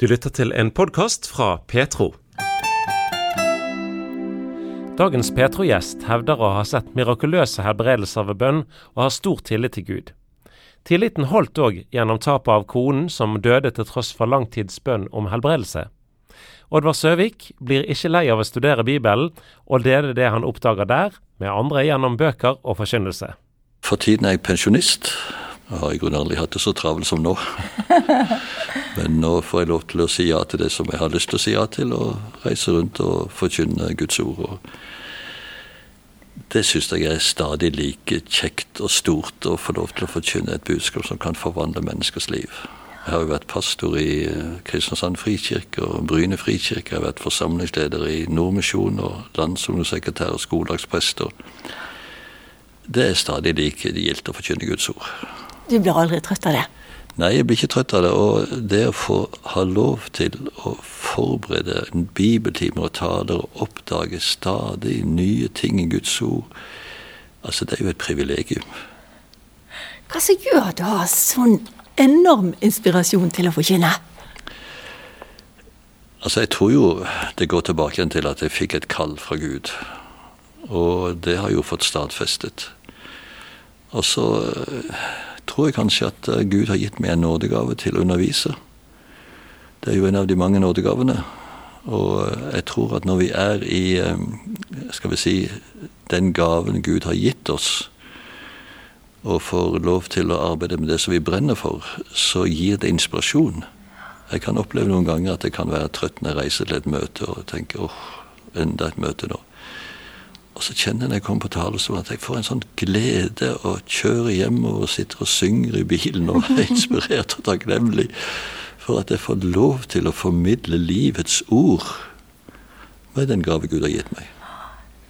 Du lytter til en podkast fra Petro. Dagens Petro-gjest hevder å ha sett mirakuløse helbredelser ved bønn, og har stor tillit til Gud. Tilliten holdt òg gjennom tapet av konen, som døde til tross for langtidsbønn om helbredelse. Oddvar Søvik blir ikke lei av å studere Bibelen, og dele det han oppdager der, med andre gjennom bøker og forkynnelse. For tiden er jeg pensjonist. Jeg har i grunnen aldri hatt det så travelt som nå. Men nå får jeg lov til å si ja til det som jeg har lyst til å si ja til, og reise rundt og forkynne Guds ord. det syns jeg er stadig like kjekt og stort å få lov til å forkynne et budskap som kan forvandle menneskers liv. Jeg har jo vært pastor i eh, Kristiansand frikirke og Bryne frikirke. Jeg har vært forsamlingsleder i Nordmisjon og landsungdomssekretær og skoledagsprest. Det er stadig like gildt å forkynne Guds ord. Du blir aldri trøtt av det? Nei, jeg blir ikke trøtt av det. Og det å få ha lov til å forberede en bibeltime og taler og oppdage stadig nye ting i Guds ord, altså det er jo et privilegium. Hva som gjør at du har sånn enorm inspirasjon til å forkynne? Altså, jeg tror jo det går tilbake til at jeg fikk et kall fra Gud. Og det har jeg jo fått stadfestet. Og så tror jeg kanskje at eh, Gud har gitt meg en nådegave til å undervise. Det er jo en av de mange nådegavene. Og eh, jeg tror at når vi er i eh, skal vi si, den gaven Gud har gitt oss, og får lov til å arbeide med det som vi brenner for, så gir det inspirasjon. Jeg kan oppleve noen ganger at jeg kan være trøtt når jeg reiser til et møte og tenker åh, enda et møte nå. Og så kjenner jeg når jeg kommer på talerstolen at jeg får en sånn glede og kjører hjemover og sitter og synger i bilen og er inspirert og takknemlig for at jeg får lov til å formidle livets ord med den gave Gud har gitt meg.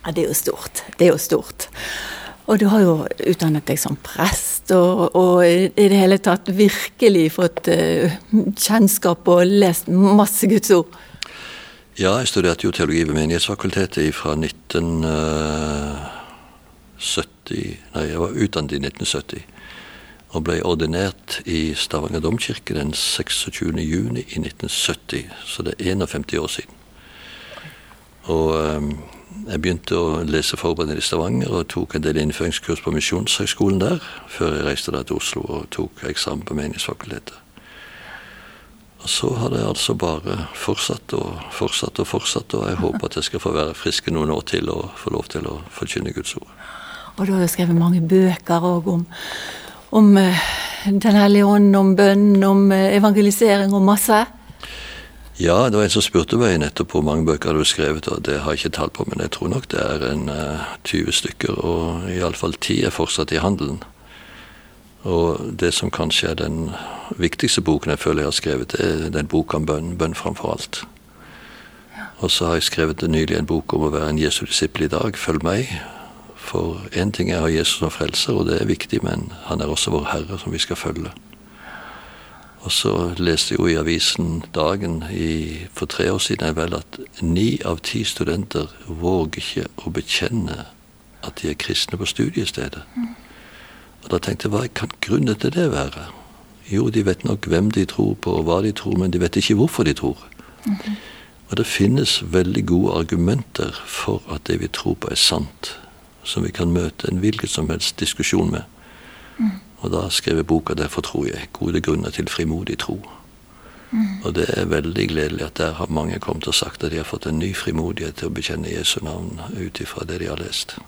Ja, det er jo stort. Det er jo stort. Og du har jo utdannet deg som prest, og, og i det hele tatt virkelig fått uh, kjennskap og lest masse Guds ord. Ja, jeg studerte jo teologi ved Menighetsfakultetet fra 1970 Nei, jeg var utdannet i 1970. Og ble ordinert i Stavanger domkirke den 26. juni i 1970. Så det er 51 år siden. Og um, jeg begynte å lese forberedende i Stavanger og tok en del innføringskurs på Misjonshøgskolen der, før jeg reiste da til Oslo og tok eksamen på Menighetsfakultetet. Og så har det altså bare fortsatt og fortsatt og fortsatt, og jeg håper at jeg skal få være frisk noen år til og få lov til å forkynne Guds ord. Og du har jo skrevet mange bøker òg om, om uh, Den hellige ånd, om bønn, om uh, evangelisering og masse. Ja, det var en som spurte meg nettopp hvor mange bøker du har skrevet, og det har jeg ikke tall på, men jeg tror nok det er en uh, eh, 20 stykker, og iallfall 10 er fortsatt i handelen. Og det som kanskje er den viktigste boken jeg føler jeg har skrevet, er den boka om bønn. Bønn framfor alt. Og så har jeg skrevet nylig en bok om å være en Jesu disippel i dag. Følg meg. For én ting er å ha Jesus som frelser, og det er viktig, men han er også vår Herre, som vi skal følge. Og så leste jeg jo i avisen Dagen i, for tre år siden vel at ni av ti studenter våger ikke å bekjenne at de er kristne på studiestedet. Og Da tenkte jeg hva kan grunnen til det være? Jo, de vet nok hvem de tror på og hva de tror, men de vet ikke hvorfor de tror. Mm -hmm. Og det finnes veldig gode argumenter for at det vi tror på er sant, som vi kan møte en hvilken som helst diskusjon med. Mm. Og da skrev jeg boka 'Derfor tror jeg'. Gode grunner til frimodig tro. Mm. Og det er veldig gledelig at der har mange kommet og sagt at de har fått en ny frimodighet til å bekjenne Jesu navn ut ifra det de har lest.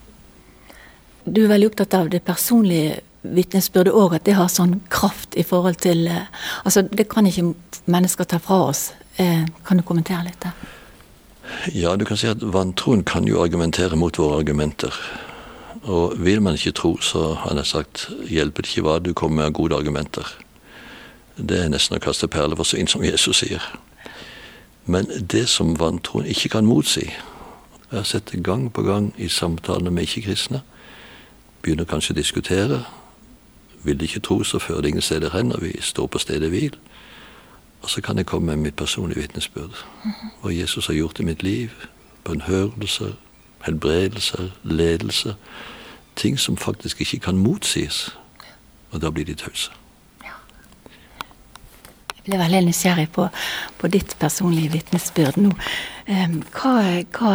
Du er veldig opptatt av det personlige vitnesbyrdet òg, at det har sånn kraft i forhold til eh, Altså, det kan ikke mennesker ta fra oss. Eh, kan du kommentere litt der? Ja, du kan si at vantroen kan jo argumentere mot våre argumenter. Og vil man ikke tro, så har jeg sagt, hjelper det ikke hva du kommer med gode argumenter. Det er nesten å kaste perler for svin, som Jesus sier. Men det som vantroen ikke kan motsi Jeg har sett det gang på gang i samtalene med ikke-kristne begynner kanskje å diskutere. Vil de ikke tro, så fører det ingen steder hen, og vi står på stedet hvil. Og så kan jeg komme med mitt personlige vitnesbyrd. Hva Jesus har gjort i mitt liv. Bønnhørelser, helbredelser, ledelse. Ting som faktisk ikke kan motsies. Og da blir de tause. Jeg ble veldig nysgjerrig på, på ditt personlige vitnesbyrd nå. Um, hva, hva,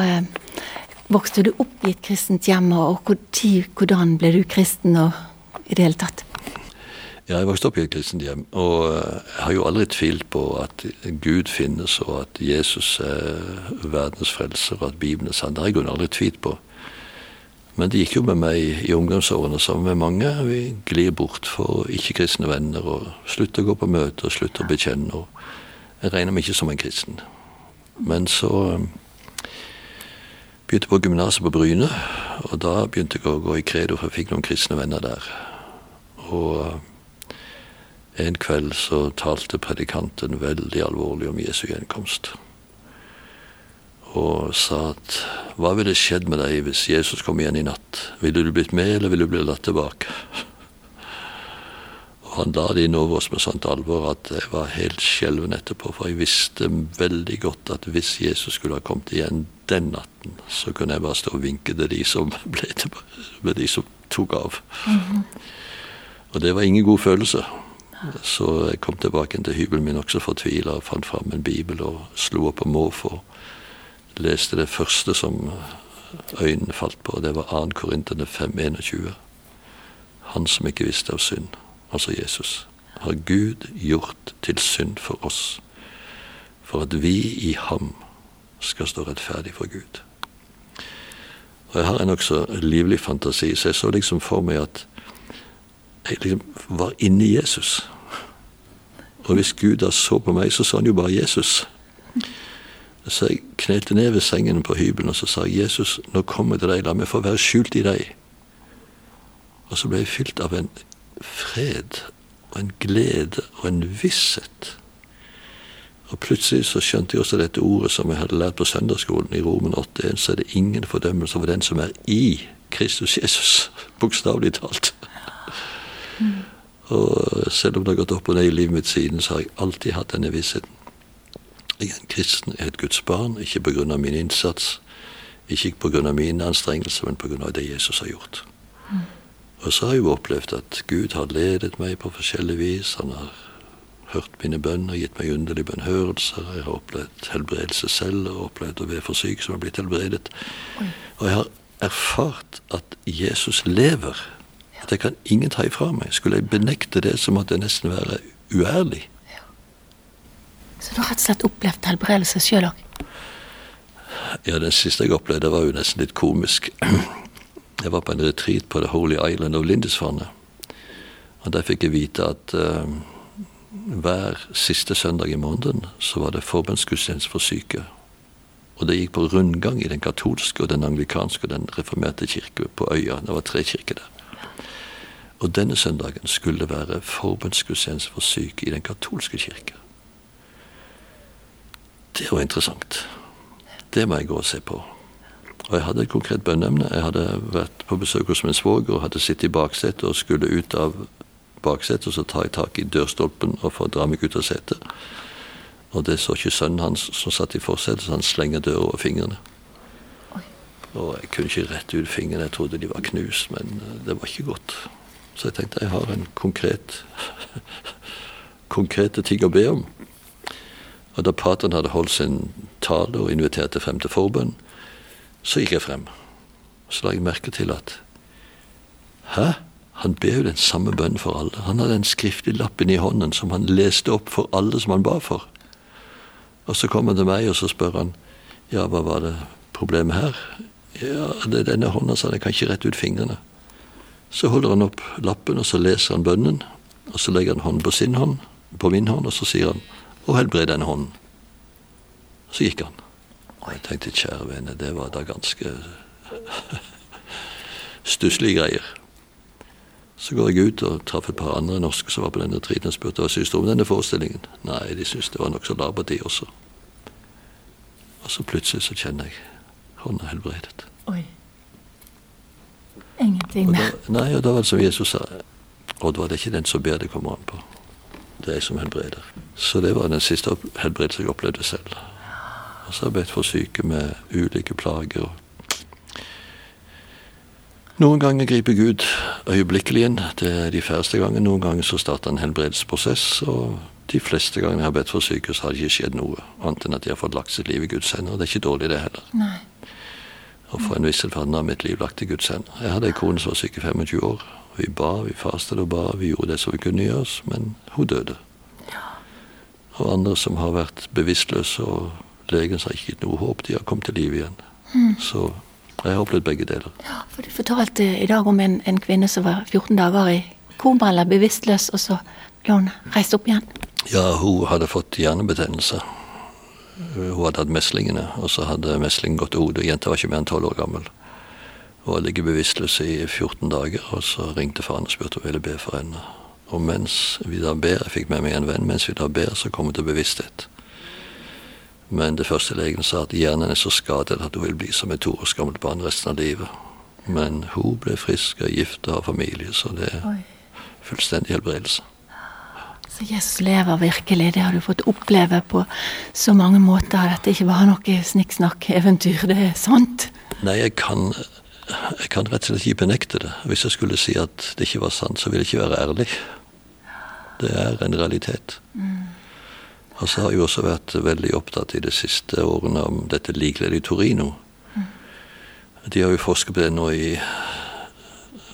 Vokste du opp i et kristent hjem, og hvordan ble du kristen og i det hele tatt? Ja, jeg vokste opp i et kristent hjem, og jeg har jo aldri tvilt på at Gud finnes, og at Jesus er verdens frelser, og at Bibelen er sann. Det har jeg jo aldri tvilt på. Men det gikk jo med meg i ungdomsårene sammen med mange. Vi glir bort for ikke-kristne venner og slutter å gå på møter og slutter å bekjenne. og Jeg regner meg ikke som en kristen. Men så um, begynte på gymnaset på Bryne, og da begynte jeg å gå i kredo, for jeg fikk noen kristne venner der. Og uh, en kveld så talte predikanten veldig alvorlig om Jesu gjenkomst og sa at hva ville skjedd med deg hvis Jesus kom igjen i natt? Ville du blitt med, eller ville du blitt latt tilbake? Han la det inn over oss med sånt alvor at jeg var helt skjelven etterpå, for jeg visste veldig godt at hvis Jesus skulle ha kommet igjen den natten, så kunne jeg bare stå og vinke til de som ble med de som tok av. Mm -hmm. Og det var ingen god følelse. Så jeg kom tilbake til hybelen min også fortvila og fant fram en bibel og slo opp på måfå leste det første som øynene falt på. Det var 2. Korinterne 5,21. Han som ikke visste av synd, altså Jesus, har Gud gjort til synd for oss, for at vi i ham skal stå rettferdig for Gud. Og Jeg har en nokså livlig fantasi, så jeg så liksom for meg at jeg liksom var inni Jesus. Og hvis Gud da så på meg, så så han jo bare Jesus. Så jeg knelte ned ved sengen på hybelen og så sa jeg, Jesus, nå kommer jeg til deg, la meg få være skjult i deg. Og så ble jeg fylt av en fred og en glede og en visshet. Og plutselig så skjønte jeg også dette ordet som jeg hadde lært på søndagsskolen i Romen 8.1, så er det ingen fordømmelse over den som er i Kristus Jesus. Bokstavelig talt. Mm. Og selv om det har gått opp og ned i livet mitt siden, så har jeg alltid hatt denne vissheten. Jeg er en kristen, jeg er et Guds barn, ikke pga. min innsats, ikke pga. mine anstrengelser, men pga. det Jesus har gjort. Mm. Og så har jeg jo opplevd at Gud har ledet meg på forskjellig vis. Han har hørt mine bønner, gitt meg underlige bønnhørelser. Jeg har opplevd helbredelse selv og opplevd å være for syk som har blitt helbredet. Og jeg har erfart at Jesus lever. At jeg kan ingen ta ifra meg. Skulle jeg benekte det, så måtte jeg nesten være uærlig. Så du har rett og slett opplevd helbredelse sjøl òg? Ja, den siste jeg opplevde, var jo nesten litt komisk. Jeg var på en retreat på The Holy Island of Lindisfarne. Og der fikk jeg vite at uh, hver siste søndag i måneden så var det forbønnsgudstjeneste for syke. Og det gikk på rundgang i den katolske og den anglikanske og den reformerte kirke på øya. Det var tre kirker der. Og denne søndagen skulle det være forbønnsgudstjeneste for syke i den katolske kirke. Det var interessant. Det må jeg gå og se på. Og jeg hadde et konkret bønneemne. Jeg hadde vært på besøk hos min svoger og hadde sittet i baksetet og skulle ut av baksetet, og så tar jeg tak i dørstolpen og får dra meg ut av setet. Og det så ikke sønnen hans som satt i forsetet, så han slenger døra over fingrene. Og jeg kunne ikke rette ut fingrene, jeg trodde de var knust, men eh, det var ikke godt. Så jeg tenkte jeg har en konkret konkrete ting å be om. Og da pateren hadde holdt sin tale og inviterte frem til forbønn, så gikk jeg frem. Så la jeg merke til at Hæ? Han ber jo den samme bønnen for alle. Han hadde en skriftlig lappen i hånden som han leste opp for alle som han ba for. Og så kommer han til meg, og så spør han ja, hva var det problemet her? Ja, det er denne hånda, sa han. Jeg kan ikke rette ut fingrene. Så holder han opp lappen, og så leser han bønnen. Og så legger han hånden på sin hånd, på min hånd, og så sier han å, helbred denne hånden. Så gikk han. Og jeg tenkte kjære vene, det var da ganske stusslige greier. Så går jeg ut og traff et par andre norske som var på denne triten og spurte hva syntes om denne forestillingen. Nei, de syntes det var nokså labert, de også. Og så plutselig så kjenner jeg hånda helbredet. Oi. Ingenting mer. Nei, og da var det som Jesus sa. Og det er ikke den som ber det kommer an på. Det er jeg som helbreder. Så det var den siste helbredelsen jeg opplevde selv. Og så har jeg bedt for syke med ulike plager. Noen ganger griper Gud øyeblikkelig inn. Det er de færreste ganger. Noen ganger så starter en helbredelsesprosess. Og de fleste ganger jeg har bedt for sykehus, har det ikke skjedd noe annet enn at de har fått lagt sitt liv i Guds hender. Og det er ikke dårlig, det heller. Nei. Og for en vissel verden har mitt liv lagt i Guds hender. Jeg hadde ei kone som var syk i 25 år. Vi ba, vi fastet og ba, vi gjorde det som vi kunne gjøre men hun døde. Ja. Og andre som har vært bevisstløse, og legen har ikke noe håp, de har kommet til liv igjen. Så jeg har opplevd begge deler. Ja, for du fortalte i dag om en, en kvinne som var 14 dager i koma eller bevisstløs, og så ble hun reist opp igjen. Ja, hun hadde fått hjernebetennelse. Hun hadde hatt meslingene, og så hadde meslingen gått til hodet. Jenta var ikke mer enn tolv år gammel. Hun hadde ligget bevisstløs i 14 dager, og så ringte faren og spurte om hun ville be for henne. Og mens vi da ber, jeg fikk med meg en venn, mens vi da ber, så kom hun til bevissthet. Men det første legen sa at hjernen er så skadet at hun vil bli som et to gammelt barn resten av livet. Men hun ble frisk, og gift og har familie, så det er fullstendig helbredelse. Så Jesus lever virkelig. Det har du fått oppleve på så mange måter. Dette ikke bare noe snikksnakk-eventyr, det er sant. Nei, jeg kan, jeg kan rett og slett ikke benekte det. Hvis jeg skulle si at det ikke var sant, så ville jeg ikke være ærlig. Det er en realitet. Og så har jeg også vært veldig opptatt i de siste årene om dette likeledet i Torino. De har jo forsket på det nå i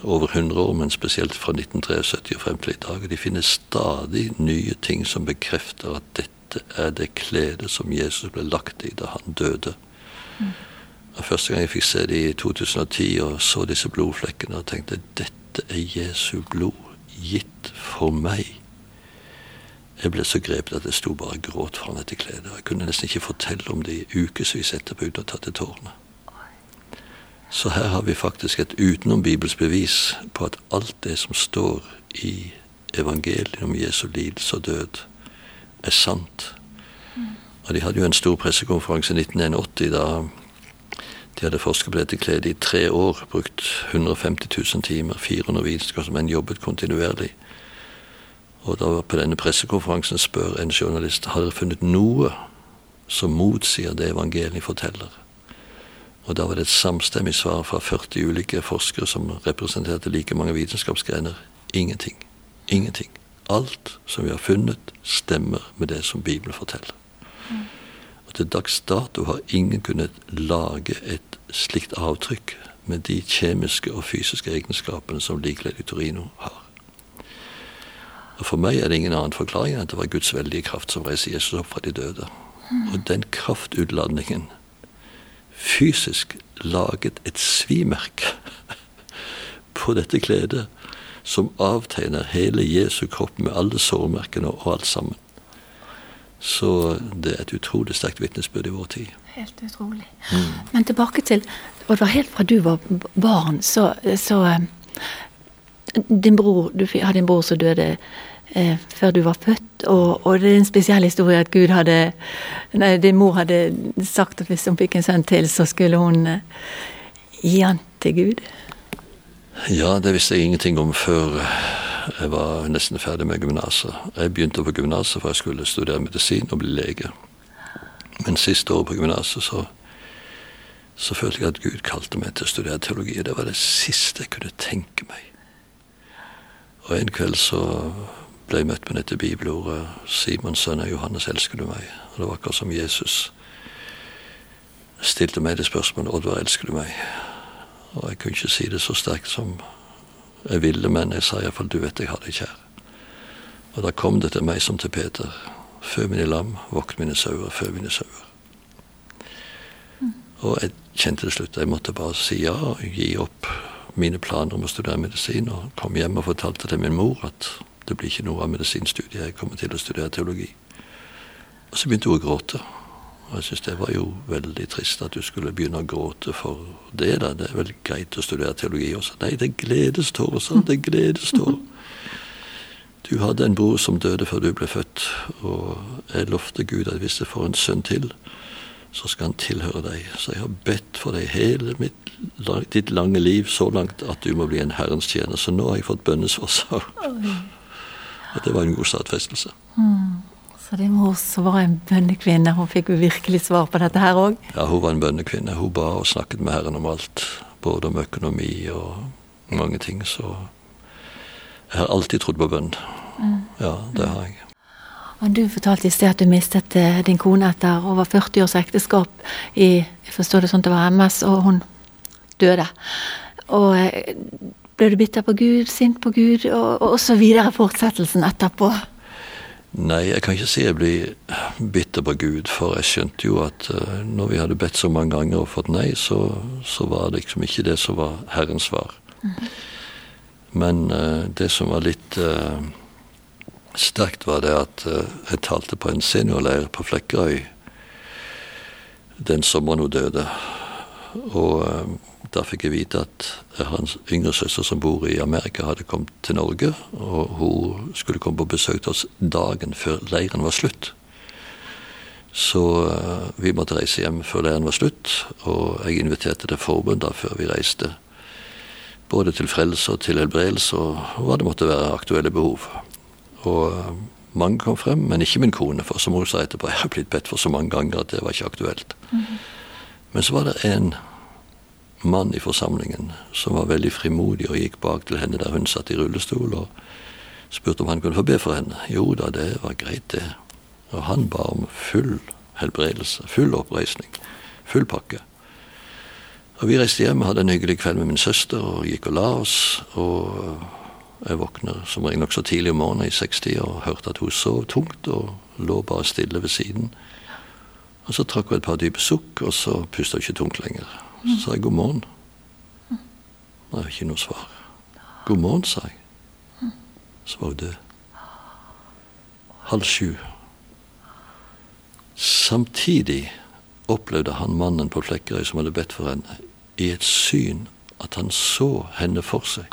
over 100 år, men spesielt fra 1973 og frem til i dag. De finner stadig nye ting som bekrefter at dette er det kledet som Jesus ble lagt i da han døde. Og Første gang jeg fikk se det i 2010 og så disse blodflekkene og tenkte dette er Jesu blod gitt for meg. Jeg ble så grepet at jeg sto bare og gråt foran dette kledet. Jeg kunne nesten ikke fortelle om det i ukevis etterpå uten å ta til tårene. Så her har vi faktisk et utenom Bibels bevis på at alt det som står i evangeliet om Jesu lidelse og død, er sant. Og De hadde jo en stor pressekonferanse i 1981 da de hadde forsket på dette kledet i tre år, brukt 150 000 timer, 400 vitenskapsmenn jobbet kontinuerlig. Og da på denne pressekonferansen spør en journalist har dere funnet noe som motsier det evangeliet forteller. Og da var det et samstemmig svar fra 40 ulike forskere som representerte like mange vitenskapsgrener. Ingenting. Ingenting. Alt som vi har funnet, stemmer med det som Bibelen forteller. Og til dags dato har ingen kunnet lage et slikt avtrykk med de kjemiske og fysiske egenskapene som likeledd i Torino har. Og For meg er det ingen annen forklaring enn at det var Guds veldige kraft som reiste Jesus opp fra de døde. Og den kraftutladningen fysisk laget et svimerke på dette kledet som avtegner hele Jesu kropp med alle sårmerkene og alt sammen. Så det er et utrolig sterkt vitnesbyrd i vår tid. Helt utrolig. Men tilbake til Og det var helt fra du var barn, så, så eh, Din bror, Du hadde en bror som døde eh, før du var født, og, og det er en spesiell historie at Gud hadde Nei, din mor hadde sagt at hvis hun fikk en sønn til, så skulle hun eh, gi han til Gud. Ja, det visste jeg ingenting om før jeg var nesten ferdig med gymnaset. Jeg begynte på gymnaset for jeg skulle studere medisin og bli lege. Men siste året på gymnaset så, så følte jeg at Gud kalte meg til å studere teologi. og Det var det siste jeg kunne tenke meg. Og en kveld så ble møtt med dette bibelordet 'Simons sønn av Johannes, elsker du meg?' Og det var akkurat som Jesus stilte meg det spørsmålet 'Oddvar, elsker du meg?' Og jeg kunne ikke si det så sterkt som jeg ville, men jeg sa iallfall 'du vet jeg har deg kjær'. Og da kom det til meg som til Peter. Fø mine lam, vokt mine sauer, fø mine sauer. Og jeg kjente til slutt jeg måtte bare si ja og gi opp mine planer om å studere medisin, og kom hjem og fortalte til min mor at det blir ikke noe av medisinstudiet, jeg kommer til å studere teologi. Og så begynte hun å gråte. Og jeg syns det var jo veldig trist at du skulle begynne å gråte for det. da. Det er vel greit å studere teologi også. Nei, det er gledestårer, sa. Det er gledestårer. Du hadde en bror som døde før du ble født, og jeg lovte Gud at hvis jeg får en sønn til, så skal han tilhøre deg. Så jeg har bedt for deg hele mitt, ditt lange liv så langt at du må bli en Herrens tjener. Så nå har jeg fått bønnesvar, sa hun. Og det var en god stadfestelse. Så din mor var en bønnekvinne, hun fikk virkelig svar på dette her òg. Ja, hun var en bønnekvinne. Hun ba og snakket med Herren om alt. både om økonomi og mange ting. Så jeg har alltid trodd på bønn. Ja, det har jeg. Og Du fortalte i sted at du mistet eh, din kone etter over 40 års ekteskap i jeg forstår det sånn at det var MS, og hun døde. Og eh, ble du bitter på Gud, sint på Gud, og, og så videre fortsettelsen etterpå? Nei, jeg kan ikke si jeg blir bitter på Gud, for jeg skjønte jo at uh, når vi hadde bedt så mange ganger og fått nei, så, så var det liksom ikke det som var Herrens svar. Mm. Men uh, det som var litt uh, sterkt, var det at jeg talte på en seniorleir på Flekkerøy den sommeren hun døde. Og da fikk jeg vite at hans yngre søster som bor i Amerika, hadde kommet til Norge. Og hun skulle komme på besøk til oss dagen før leiren var slutt. Så uh, vi måtte reise hjem før leiren var slutt, og jeg inviterte til forbund da før vi reiste. Både til frelse og til helbredelse og hva det måtte være aktuelle behov. Og uh, mange kom frem, men ikke min kone, for som hun sa etterpå, jeg har blitt bedt for så mange ganger at det var ikke aktuelt. Mm -hmm. Men så var det en mann i forsamlingen som var veldig frimodig og gikk bak til henne der hun satt i rullestol, og spurte om han kunne få be for henne. Jo da, det var greit, det. Og han ba om full helbredelse, full oppreisning, full pakke. Og vi reiste hjem, hadde en hyggelig kveld med min søster og gikk og la oss. Og jeg våkner som regel nokså tidlig om morgenen i 60 og hørte at hun sov tungt og lå bare stille ved siden. Og så trakk hun et par dype sukk, og så pusta hun ikke tungt lenger. Så sa jeg god morgen. Det er ikke noe svar. God morgen, sa jeg. Så var hun død. Halv sju. Samtidig opplevde han mannen på Flekkerøy som hadde bedt for henne, i et syn at han så henne for seg.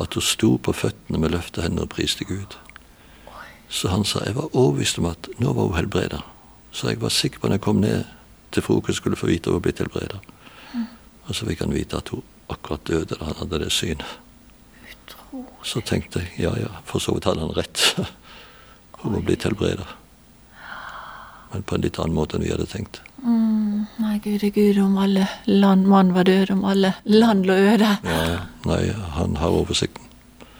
At hun sto på føttene med løfta hender og priste Gud. Så han sa jeg var overbevist om at nå var hun helbreda. Så jeg var sikker på når jeg kom ned til frokost skulle få vite hun var blitt helbreda. Og så fikk han vite at hun akkurat døde da han hadde det synet. Så tenkte jeg ja, ja, for så vidt hadde han rett. Hun var blitt helbreda. Men på en litt annen måte enn vi hadde tenkt. Mm, nei, gud gud om alle land mann var død, om alle land lå øde. Ja, nei, han har oversikten.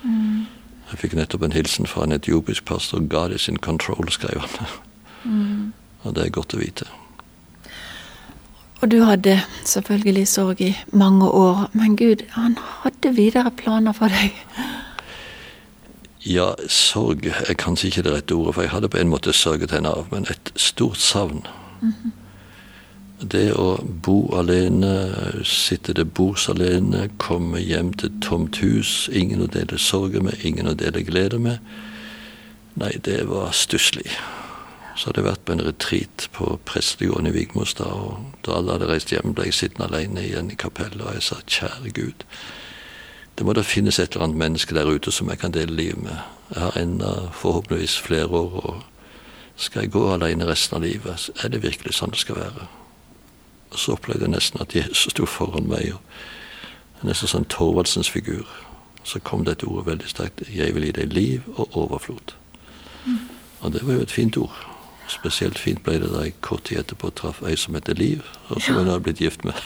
Mm. Jeg fikk nettopp en hilsen fra en etiopisk pastor. 'God is in control', skrev han. Mm. Og det er godt å vite. Og du hadde selvfølgelig sorg i mange år, men Gud, han hadde videre planer for deg? Ja, sorg er kanskje ikke det rette ordet, for jeg hadde på en måte sørget henne av, men et stort savn. Mm -hmm. Det å bo alene, sitte til bords alene, komme hjem til tomt hus, ingen å dele sorger med, ingen å dele glede med, nei, det var stusslig. Så hadde jeg vært på en retreat på prestegården i Vigmostad, og da alle hadde reist hjem, ble jeg sittende alene igjen i kapellet, og jeg sa kjære Gud, det må da finnes et eller annet menneske der ute som jeg kan dele livet med. Jeg har ennå forhåpentligvis flere år, og skal jeg gå alene resten av livet? Er det virkelig sånn det skal være? Og så opplevde jeg nesten at Jesus sto foran meg, og nesten sånn Thorvaldsens figur. Så kom det et ord veldig sterkt. Jeg vil gi deg liv og overflod. Mm. Og det var jo et fint ord. Spesielt fint ble det da jeg kort tid etterpå traff ei som heter Liv, og som hun har blitt gift med.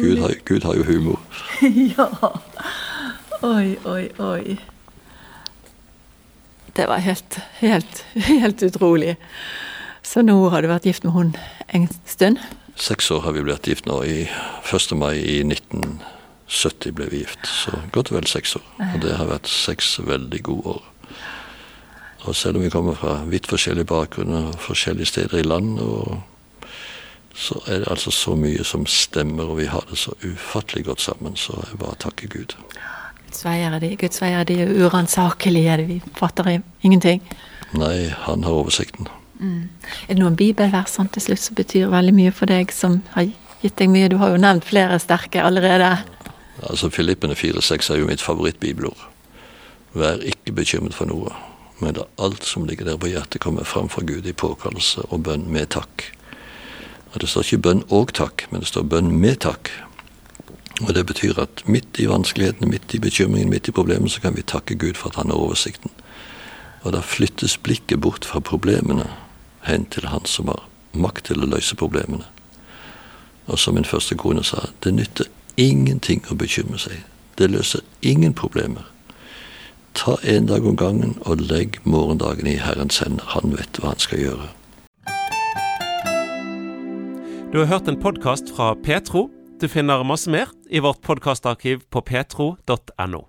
Gud har, Gud har jo humor. ja. Oi, oi, oi. Det var helt, helt, helt utrolig. Så nå har du vært gift med hun en stund? Seks år har vi blitt gift nå. I 1. mai i 1970 ble vi gift. Så godt og vel seks år. Og det har vært seks veldig gode år. Og selv om vi kommer fra vidt forskjellige bakgrunner og forskjellige steder i land, så er det altså så mye som stemmer, og vi har det så ufattelig godt sammen. Så jeg bare takker Gud. Guds veier er de, Guds veier er de uransakelige. Vi fatter ingenting. Nei, han har oversikten. Mm. Er det noen bibelvers sånn til slutt som betyr veldig mye for deg, som har gitt deg mye? Du har jo nevnt flere sterke allerede. Altså Filippene 4,6 er jo mitt favorittbibelord. Vær ikke bekymret for noe men la alt som ligger der på hjertet, kommer fram for Gud i påkallelse og bønn med takk. Og Det står ikke bønn og takk, men det står bønn med takk. Og Det betyr at midt i vanskelighetene, midt i bekymringen, midt i problemet, så kan vi takke Gud for at han har oversikten. Og da flyttes blikket bort fra problemene hen til han som har makt til å løse problemene. Og som min første kone sa, det nytter ingenting å bekymre seg. Det løser ingen problemer. Ta en dag om gangen og legg morgendagen i Herrens hender. Han vet hva han skal gjøre. Du har hørt en podkast fra Petro. Du finner masse mer i vårt podkastarkiv på petro.no.